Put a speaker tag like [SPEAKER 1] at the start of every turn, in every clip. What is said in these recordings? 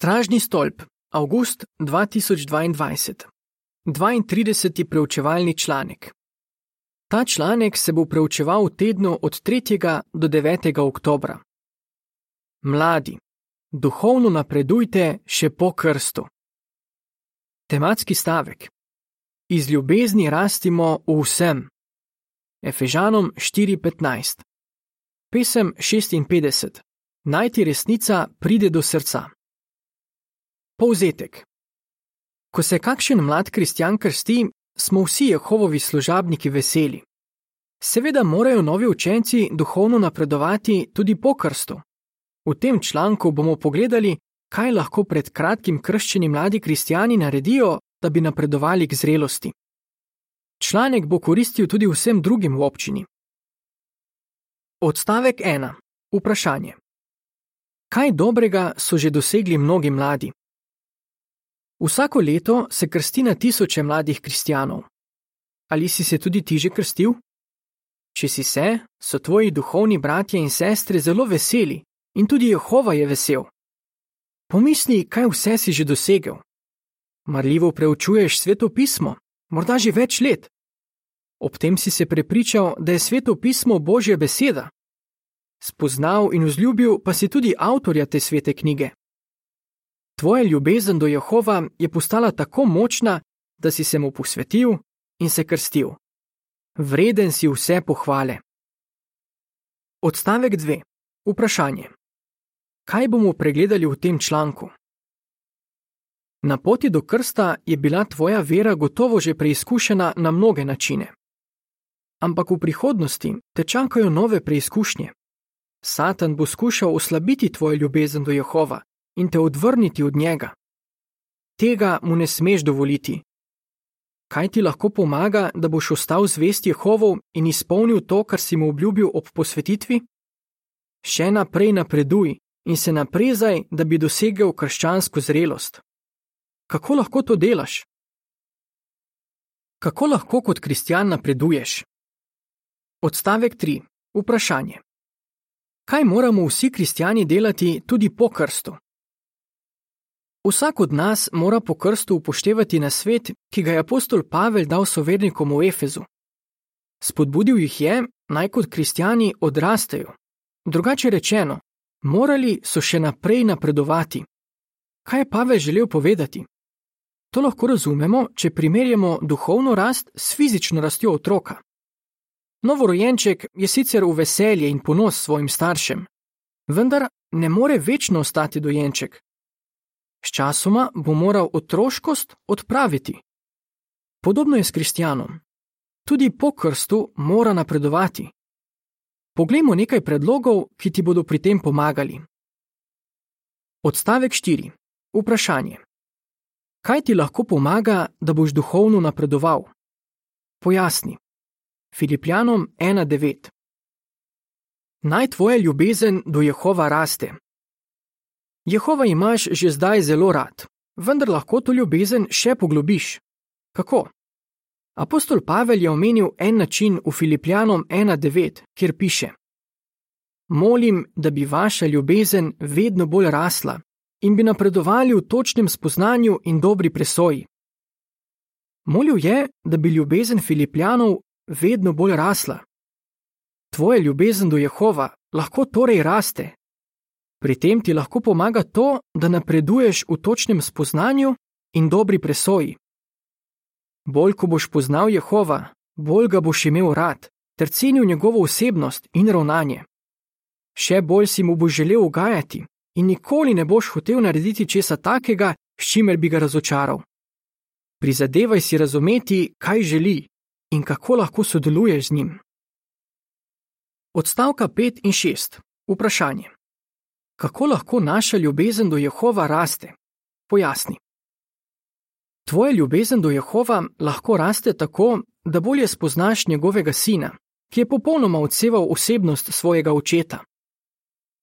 [SPEAKER 1] Stražni stolp, avgust 2022. 32. preučevalni članek. Ta članek se bo preučeval v tednu od 3. do 9. oktobra. Mladi, duhovno napredujte še po krstu. Tematski stavek. Iz ljubezni rastimo v vsem. Efežanom 4:15. Pesem 56. Najti resnica pride do srca. Povzetek. Ko se kakšen mlad kristjan krsti, smo vsi Jehovovi služabniki veseli. Seveda morajo novi učenci duhovno napredovati tudi po krstu. V tem članku bomo pogledali, kaj lahko pred kratkim krščeni mladi kristijani naredijo, da bi napredovali k zrelosti. Članek bo koristil tudi vsem drugim v občini. Odstavek 1. Vprašanje. Kaj dobrega so že dosegli mnogi mladi? Vsako leto se krsti na tisoče mladih kristijanov. Ali si se tudi ti že krstil? Če si se, so tvoji duhovni bratje in sestre zelo veseli in tudi Jehova je vesel. Pomisli, kaj vse si že dosegel. Marljivo preučuješ sveto pismo, morda že več let. Ob tem si se prepričal, da je sveto pismo Božja beseda. Spoznal in vzljubil pa si tudi avtorja te svete knjige. Tvoja ljubezen do Jehova je postala tako močna, da si se mu posvetil in se krstil. Vreden si vse pohvale. Odstavek 2. Vprašanje. Kaj bomo pregledali v tem članku? Na poti do krsta je bila tvoja vera gotovo že preizkušena na mnoge načine. Ampak v prihodnosti te čakajo nove preizkušnje. Satan bo skušal oslabiti tvojo ljubezen do Jehova, in te odvrniti od njega. Tega mu ne smeš dovoliti. Kaj ti lahko pomaga, da boš ostal zvest Jehovov in izpolnil to, kar si mu obljubil ob posvetitvi? Še naprej napreduj in se naprezaj, da bi dosegel krščansko zrelost. Kako lahko to delaš? Kako lahko kot kristjan napreduješ? Odstavek 3. Vprašanje. Kaj moramo vsi kristjani delati tudi po krstu? Vsak od nas mora po krstu upoštevati na svet, ki ga je apostol Pavel dal sovernikom v Efezu. Spodbudil jih je, naj kot kristijani odrastejo. Drugače rečeno, morali so še naprej napredovati. Kaj je Pavel želel povedati? To lahko razumemo, če primerjamo duhovno rast s fizično rastjo otroka. Novorojenček je sicer v veselje in ponos svojim staršem, vendar ne more večno ostati dojenček, Sčasoma bo moral otroškost odpraviti. Podobno je s kristjanom. Tudi po krstu mora napredovati. Poglejmo nekaj predlogov, ki ti bodo pri tem pomagali. Odstavek 4. Vprašanje. Kaj ti lahko pomaga, da boš duhovno napredoval? Pojasni. Filipljanom 1.9. Naj tvoja ljubezen do Jehova raste, Jehova imaš že zdaj zelo rad, vendar lahko to ljubezen še poglobiš. Kako? Apostol Pavel je omenil en način v Filipljanom 1.9, kjer piše: Molim, da bi vaša ljubezen vedno bolj rasla in bi napredovali v točnem spoznanju in dobri presoji. Molil je, da bi ljubezen Filipljanov vedno bolj rasla. Tvoja ljubezen do Jehova lahko torej raste, Pri tem ti lahko pomaga to, da napreduješ v točnem spoznanju in dobri presoji. Bolj ko boš poznal Jehova, bolj ga boš imel rad ter cenil njegovo osebnost in ravnanje. Še bolj si mu boš želel ugajati in nikoli ne boš hotel narediti česa takega, s čimer bi ga razočaral. Prizadevaj si razumeti, kaj želi in kako lahko sodeluješ z njim. Odstavka 5 in 6. Vprašanje. Kako lahko naša ljubezen do Jehova raste? Pojasni. Tvoja ljubezen do Jehova lahko raste tako, da bolje spoznaš njegovega sina, ki je popolnoma odseval osebnost svojega očeta.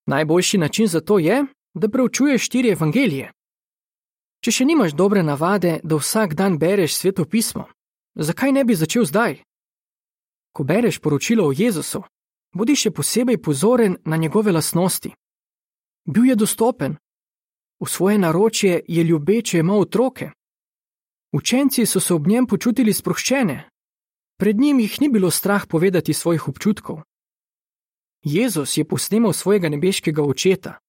[SPEAKER 1] Najboljši način za to je, da preučuješ štiri evangelije. Če še nimaš dobre navade, da vsak dan bereš sveto pismo, zakaj ne bi začel zdaj? Ko bereš poročilo o Jezusu, bodi še posebej pozoren na njegove lasnosti. Bil je dostopen. v svoje naročje je ljubeče imel otroke. Učenci so se ob njem počutili sproščene, pred njim jih ni bilo strah povedati svojih občutkov. Jezus je posnemal svojega nebeškega očeta.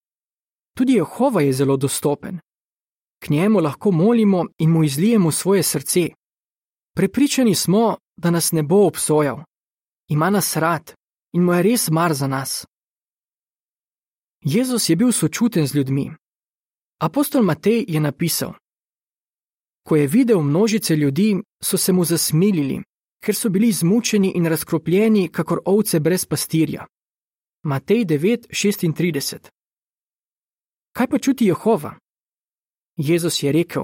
[SPEAKER 1] Tudi Jehova je zelo dostopen. K njemu lahko molimo in mu izlijemo svoje srce. Prepričani smo, da nas ne bo obsojal. Ima nas rad in mu je res mar za nas. Jezus je bil sočuten z ljudmi. Apostol Matej je napisal: Ko je videl množice ljudi, so se mu zasmilili, ker so bili zmučeni in razkropljeni, kakor ovce brez pastirja. Matej 9:36 Kaj pa čuti Jehova? Jezus je rekel: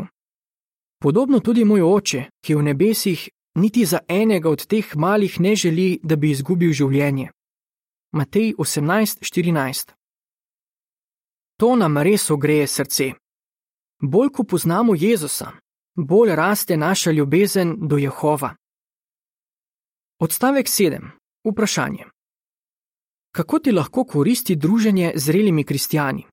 [SPEAKER 1] Podobno tudi moj oče, ki je v nebesih, niti za enega od teh malih ne želi, da bi izgubil življenje. Matej 18:14 To nam res ogreje srce. Bolj ko poznamo Jezusa, bolj raste naša ljubezen do Jehova. Odstavek 7. Vprašanje. Kako ti lahko koristi druženje z zrelimi kristijani?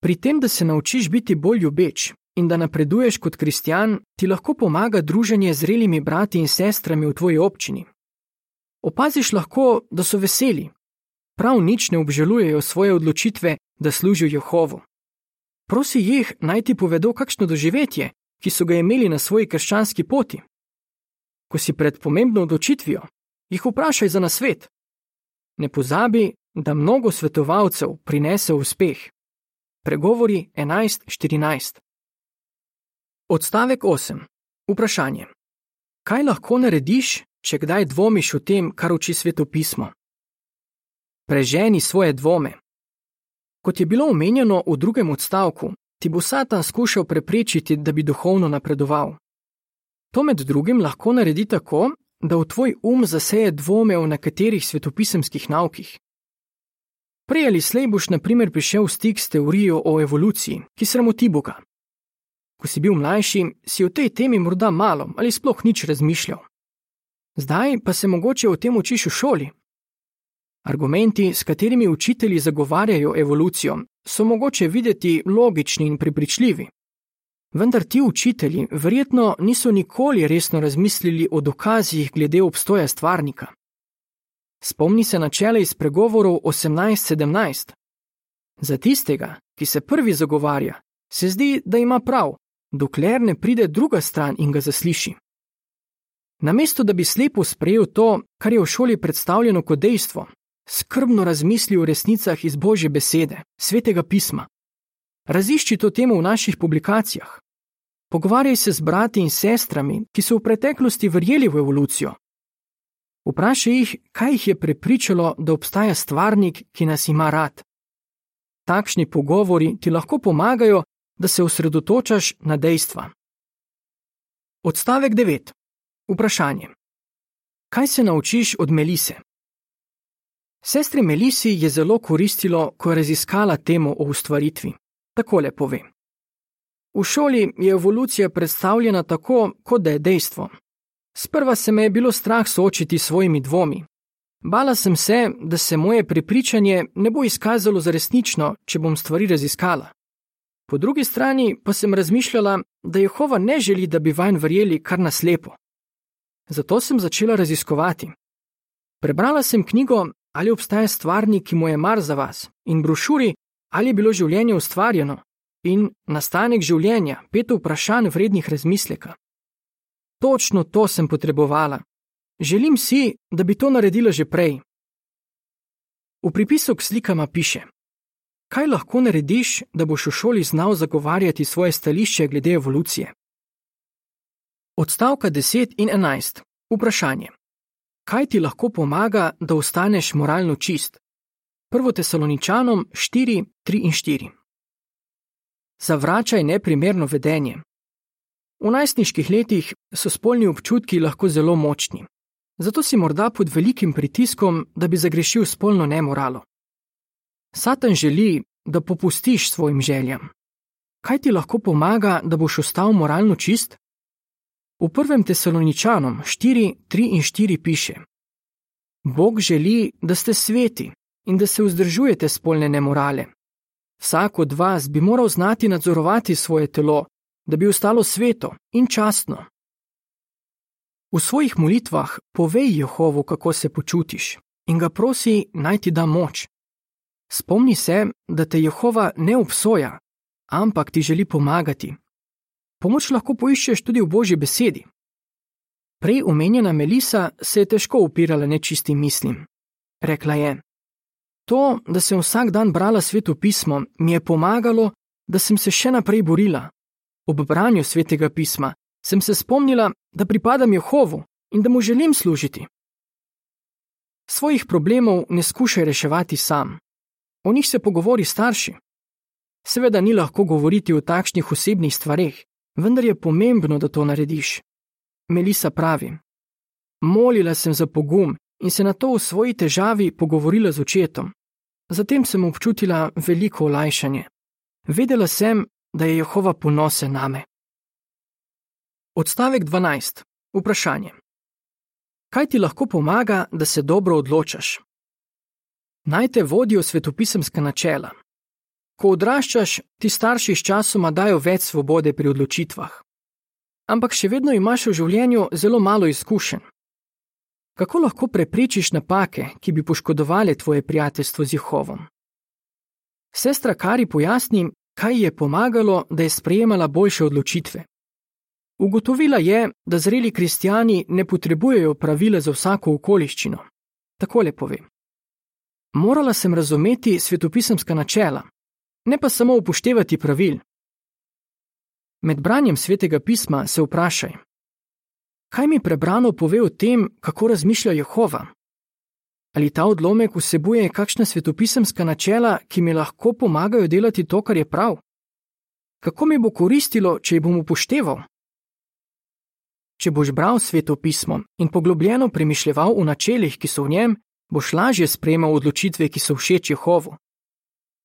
[SPEAKER 1] Pri tem, da se naučiš biti bolj ljubeč in da napreduješ kot kristijan, ti lahko pomaga druženje z zrelimi brati in sestrami v tvoji občini. Opaziš lahko, da so veseli, prav nič ne obžalujejo svoje odločitve, da služijo Jehovu. Prosi jih naj ti povedo kakšno doživetje, ki so ga imeli na svoji krščanski poti. Ko si pred pomembno odločitvijo, jih vprašaj za nasvet. Ne pozabi, da mnogo svetovalcev prinese uspeh. Pregovori 11:14. Odstavek 8. Vprašanje. Kaj lahko narediš, če kdaj dvomiš o tem, kar uči svetopismo? Preženi svoje dvome. Kot je bilo omenjeno v drugem odstavku, ti bo Satan skušal preprečiti, da bi duhovno napredoval. To med drugim lahko naredi tako, da v tvoj um zaseje dvome o nekaterih svetopisemskih naukih. Prej ali slej boš na primer prišel v stik s teorijo o evoluciji, ki sramoti Boga. Ko si bil mlajši, si o tej temi morda malo ali sploh nič razmišljal. Zdaj pa se mogoče o tem učiš v šoli, Argumenti, s katerimi učitelji zagovarjajo evolucijo, so mogoče videti logični in prepričljivi. Vendar ti učitelji verjetno niso nikoli resno razmislili o dokazih glede obstoja stvarnika. Spomni se načela iz pregovorov 18:17. Za tistega, ki se prvi zagovarja, se zdi, da ima prav, dokler ne pride druga stran in ga zasliši. Namesto da bi slepo sprejel to, kar je v šoli predstavljeno kot dejstvo, skrbno razmisli o resnicah iz Božje besede, svetega pisma. Razišči to temo v naših publikacijah. Pogovarjaj se z brati in sestrami, ki so v preteklosti verjeli v evolucijo. Vprašaj jih, kaj jih je prepričalo, da obstaja stvarnik, ki nas ima rad. Takšni pogovori ti lahko pomagajo, da se osredotočaš na dejstva. Odstavek 9. Vprašanje. Kaj se naučiš od Melise? Sestri Melisi je zelo koristilo, ko je raziskala temo o ustvaritvi. Takole pove. V šoli je evolucija predstavljena tako, kot da je dejstvo. Sprva se me je bilo strah soočiti s svojimi dvomi. Bala sem se, da se moje prepričanje ne bo izkazalo za resnično, če bom stvari raziskala. Po drugi strani pa sem razmišljala, da Jehova ne želi, da bi vanj verjeli kar naslepo. Zato sem začela raziskovati. Prebrala sem knjigo ali obstaja stvarnik, ki mu je mar za vas, in brošuri, ali je bilo življenje ustvarjeno, in nastanek življenja, pet vprašanj vrednih razmisleka. Točno to sem potrebovala. Želim si, da bi to naredila že prej. V pripisu k slikama piše: Kaj lahko narediš, da boš v šoli znal zagovarjati svoje stališče glede evolucije? Odstavka 10 in 11. Vprašanje kaj ti lahko pomaga, da ostaneš moralno čist? Prvo tesaloničanom 4, 3 in 4. Zavračaj neprimerno vedenje. V najstniških letih so spolni občutki lahko zelo močni, zato si morda pod velikim pritiskom, da bi zagrešil spolno nemoralo. Satan želi, da popustiš svojim željam. Kaj ti lahko pomaga, da boš ostal moralno čist? V prvem tesaloničanom 4, 3 in 4 piše: Bog želi, da ste sveti in da se vzdržujete spolne nemorale. Vsak od vas bi moral znati nadzorovati svoje telo, da bi ostalo sveto in častno. V svojih molitvah povej Jehovu, kako se počutiš, in ga prosi, naj ti da moč. Spomni se, da te Jehova ne obsoja, ampak ti želi pomagati. Pomoč lahko poiščeš tudi v Božji besedi. Prej omenjena Melisa se je težko upirala nečistim mislim. Rekla je: To, da sem vsak dan brala sveto pismo, mi je pomagalo, da sem se še naprej borila. Ob branju svetega pisma sem se spomnila, da pripadam Jehovu in da mu želim služiti. Svojih problemov ne skušaj reševati sam. O njih se pogovori starši. Seveda ni lahko govoriti o takšnih osebnih stvareh, vendar je pomembno, da to narediš. Melisa pravi: Molila sem za pogum in se na to v svoji težavi pogovorila z očetom. Zatem sem občutila veliko olajšanje. Vedela sem, da je Jehova ponosen name. Odstavek 12. Vprašanje. Kaj ti lahko pomaga, da se dobro odločaš? Naj te vodijo svetopisemska načela. Ko odraščaš, ti starši s časoma dajo več svobode pri odločitvah. Ampak še vedno imaš v življenju zelo malo izkušenj. Kako lahko preprečiš napake, ki bi poškodovali tvoje prijateljstvo z Jehovom? Sestra Kari pojasni, kaj je pomagalo, da je sprejemala boljše odločitve. Ugotovila je, da zreli kristijani ne potrebujejo pravila za vsako okoliščino. Takole pove: Morala sem razumeti svetopisemska načela, ne pa samo upoštevati pravil. Med branjem svetega pisma se vprašaj: Kaj mi prebrano pove o tem, kako razmišlja Jehova? Ali ta odlomek vsebuje kakšna svetopisemska načela, ki mi lahko pomagajo delati to, kar je prav? Kako mi bo koristilo, če jih bom upošteval? Če boš bral svetopismo in poglobljeno premišljeval o načelih, ki so v njem, boš lažje sprejemal odločitve, ki so všeč Jehovu.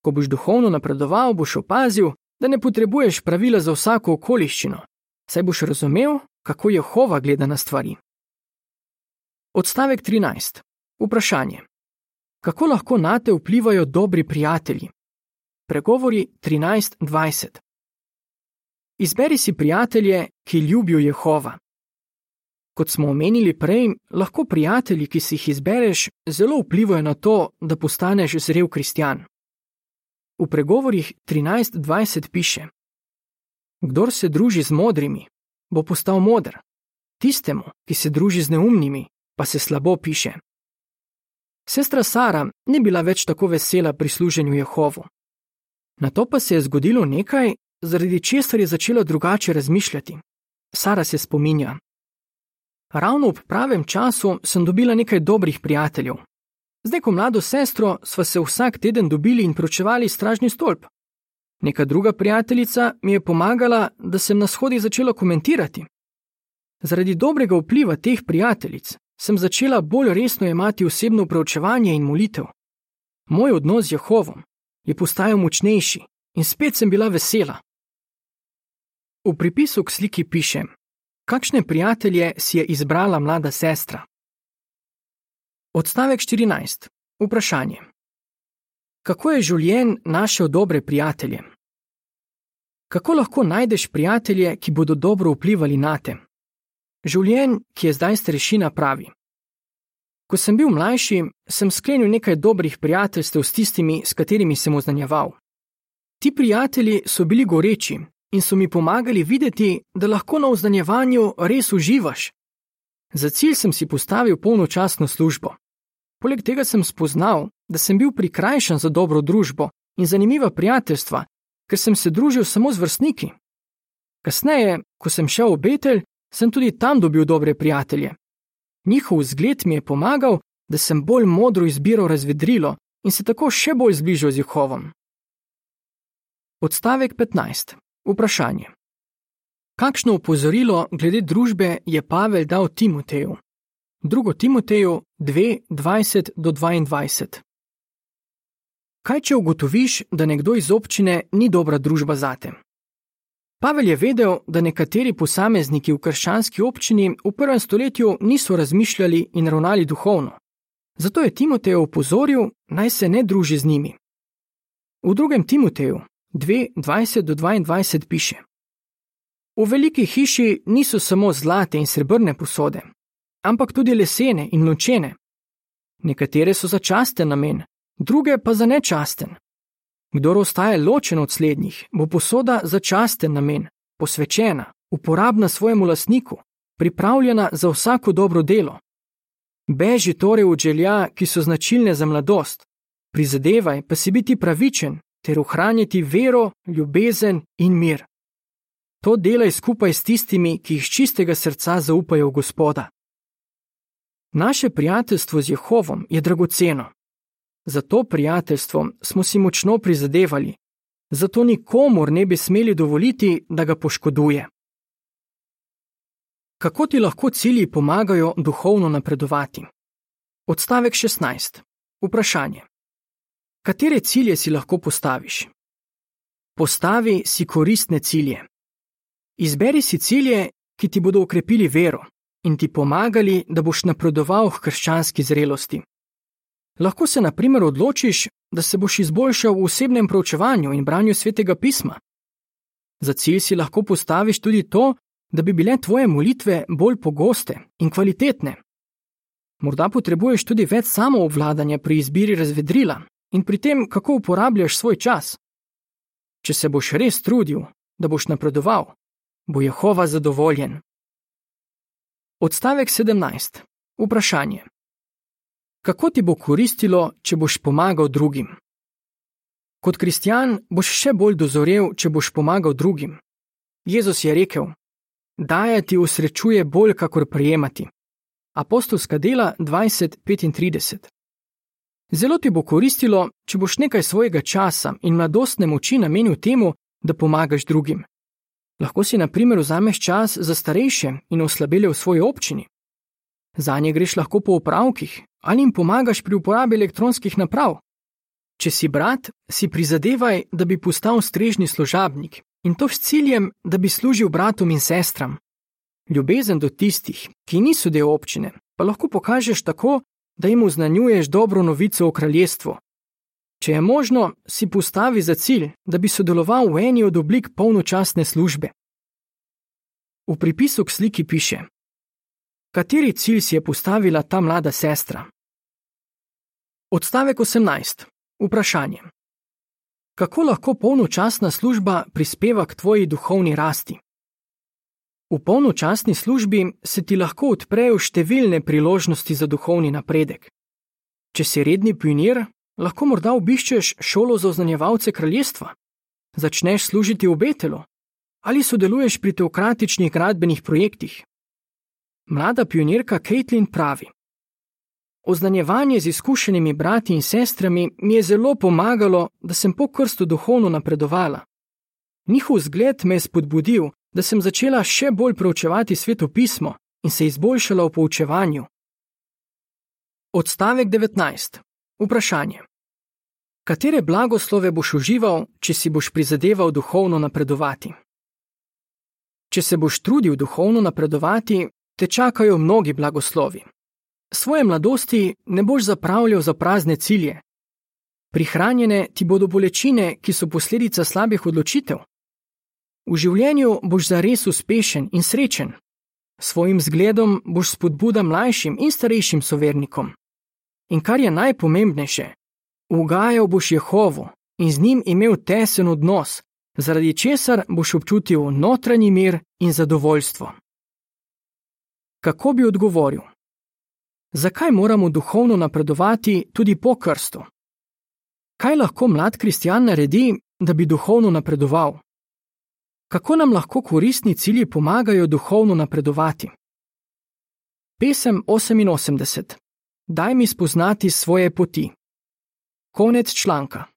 [SPEAKER 1] Ko boš duhovno napredoval, boš opazil, da ne potrebuješ pravila za vsako okoliščino, saj boš razumel, kako Jehova gleda na stvari. Odstavek 13. Vprašanje. Kako lahko na te vplivajo dobri prijatelji? Pregovori 13:20. Izberi si prijatelje, ki ljubijo Jehova. Kot smo omenili prej, lahko prijatelji, ki si jih izbereš, zelo vplivajo na to, da postaneš zrel kristjan. V pregovorih 13:20 piše: Kdor se druži z modrimi, bo postal moder, tistemu, ki se druži z neumnimi, pa se slabo piše. Sestra Sara ni bila več tako vesela pri služenju Jehovu. Na to pa se je zgodilo nekaj, zaradi česar je začela drugače razmišljati. Sara se spominja. Ravno ob pravem času sem dobila nekaj dobrih prijateljev. Z neko mlado sestro sva se vsak teden dobili in pročevali stražni stolp. Neka druga prijateljica mi je pomagala, da sem na shodih začela komentirati. Zaradi dobrega vpliva teh prijateljic sem začela bolj resno jemati osebno preučevanje in molitev. Moj odnos z Jehovom je postajal močnejši in spet sem bila vesela. V pripisu k sliki piše: Kakšne prijatelje si je izbrala mlada sestra? Odstavek 14. Vprašanje. Kako je življen našel dobre prijatelje? Kako lahko najdeš prijatelje, ki bodo dobro vplivali na te? Življen, ki je zdaj starešina, pravi: Ko sem bil mlajši, sem sklenil nekaj dobrih prijateljstev s tistimi, s katerimi sem oznanjeval. Ti prijatelji so bili goreči in so mi pomagali videti, da lahko na oznanjevanju res uživaš. Za cilj sem si postavil polnočasno službo. Poleg tega sem spoznal, da sem bil prikrajšan za dobro družbo in zanimiva prijateljstva, ker sem se družil samo z vrstniki. Kasneje, ko sem šel v Betelj, sem tudi tam dobil dobre prijatelje. Njihov zgled mi je pomagal, da sem bolj modro izbiral razvedrilo in se tako še bolj zbližal z Jehovom. Odstavek 15. Vprašanje. Kakšno opozorilo glede družbe je Pavel dal Timoteju? 2. Timoteju 2:20-22. Kaj če ugotoviš, da nekdo iz občine ni dobra družba zate? Pavel je vedel, da nekateri posamezniki v krščanski občini v prvem stoletju niso razmišljali in ravnali duhovno. Zato je Timotej opozoril, naj se ne druži z njimi. V drugem Timoteju 2:20-22 piše: V veliki hiši niso samo zlate in srebrne posode, ampak tudi lesene in ločene. Nekatere so za časten namen, druge pa za nečasten. Kdor ostaje ločen od slednjih, bo posoda za časten namen, posvečena, uporabna svojemu lasniku, pripravljena za vsako dobro delo. Beži torej od želja, ki so značilne za mladost, prizadevaj pa si biti pravičen ter ohranjati vero, ljubezen in mir. To delaj skupaj s tistimi, ki iz čistega srca zaupajo v Gospoda. Naše prijateljstvo z Jehovom je dragoceno. Za to prijateljstvo smo si močno prizadevali, zato nikomor ne bi smeli dovoliti, da ga poškoduje. Kako ti lahko cilji pomagajo duhovno napredovati? Odstavek 16. Vprašanje. Katere cilje si lahko postaviš? Postavi si koristne cilje. Izberi si cilje, ki ti bodo ukrepili vero in ti pomagali, da boš napredoval v krščanski zrelosti. Lahko se, na primer, odločiš, da se boš izboljšal v osebnem proučevanju in branju svetega pisma. Za cilj si lahko postaviš tudi to, da bi bile tvoje molitve bolj pogoste in kvalitetne. Morda potrebuješ tudi več samoobvladanja pri izbiri razvedrila in pri tem, kako uporabljaš svoj čas. Če se boš res trudil, da boš napredoval, bo Jehova zadovoljen. Odstavek 17. Vprašanje. Kako ti bo koristilo, če boš pomagal drugim? Kot kristjan boš še bolj dozorel, če boš pomagal drugim. Jezus je rekel: Dajati usrečuje bolj, kakor prejemati. Apostolska dela 20:35. Zelo ti bo koristilo, če boš nekaj svojega časa in mladostne moči namenil temu, da pomagaš drugim. Lahko si, na primer, vzameš čas za starejše in oslabele v svoji občini. Za nje greš lahko po upravkih ali jim pomagaš pri uporabi elektronskih naprav. Če si brat, si prizadevaj, da bi postal strežni služabnik in to s ciljem, da bi služil bratom in sestram. Ljubezen do tistih, ki niso del občine, pa lahko pokažeš tako, da jim oznanjuješ dobro novico o kraljestvu. Če je možno, si postavi za cilj, da bi sodeloval v eni od oblik polnočasne službe. V pripisu k sliki piše: Kateri cilj si je postavila ta mlada sestra? Odstavek 18. Vprašanje kako lahko polnočasna služba prispeva k tvoji duhovni rasti. V polnočasni službi se ti lahko odprejo številne priložnosti za duhovni napredek. Če si redni pionir, lahko morda obiščeš šolo za oznanjevalce kraljestva, začneš služiti v Betelu ali sodeluješ pri teokratičnih gradbenih projektih. Mlada pionirka Caitlin pravi: Oznanjevanje z izkušenimi brati in sestrami mi je zelo pomagalo, da sem po krstu duhovno napredovala. Njihov zgled me je spodbudil, da sem začela še bolj preučevati sveto pismo in se izboljšala v poučevanju. Odstavek 19. Vprašanje. Katere blagoslove boš užival, če si boš prizadeval duhovno napredovati? Če se boš trudil duhovno napredovati, te čakajo mnogi blagoslovi. Svoje mladosti ne boš zapravljal za prazne cilje. Prihranjene ti bodo bolečine, ki so posledica slabih odločitev. V življenju boš zares uspešen in srečen. Svojim zgledom boš spodbuda mlajšim in starejšim sovernikom. In kar je najpomembnejše, ugajal boš Jehovu in z njim imel tesen odnos, zaradi česar boš občutil notranji mir in zadovoljstvo. Kako bi odgovoril? Zakaj moramo duhovno napredovati tudi po krstu? Kaj lahko mlad kristjan naredi, da bi duhovno napredoval? Kako nam lahko koristni cilji pomagajo duhovno napredovati? Pesem 88. Daj mi spoznati svoje poti. Konec članka.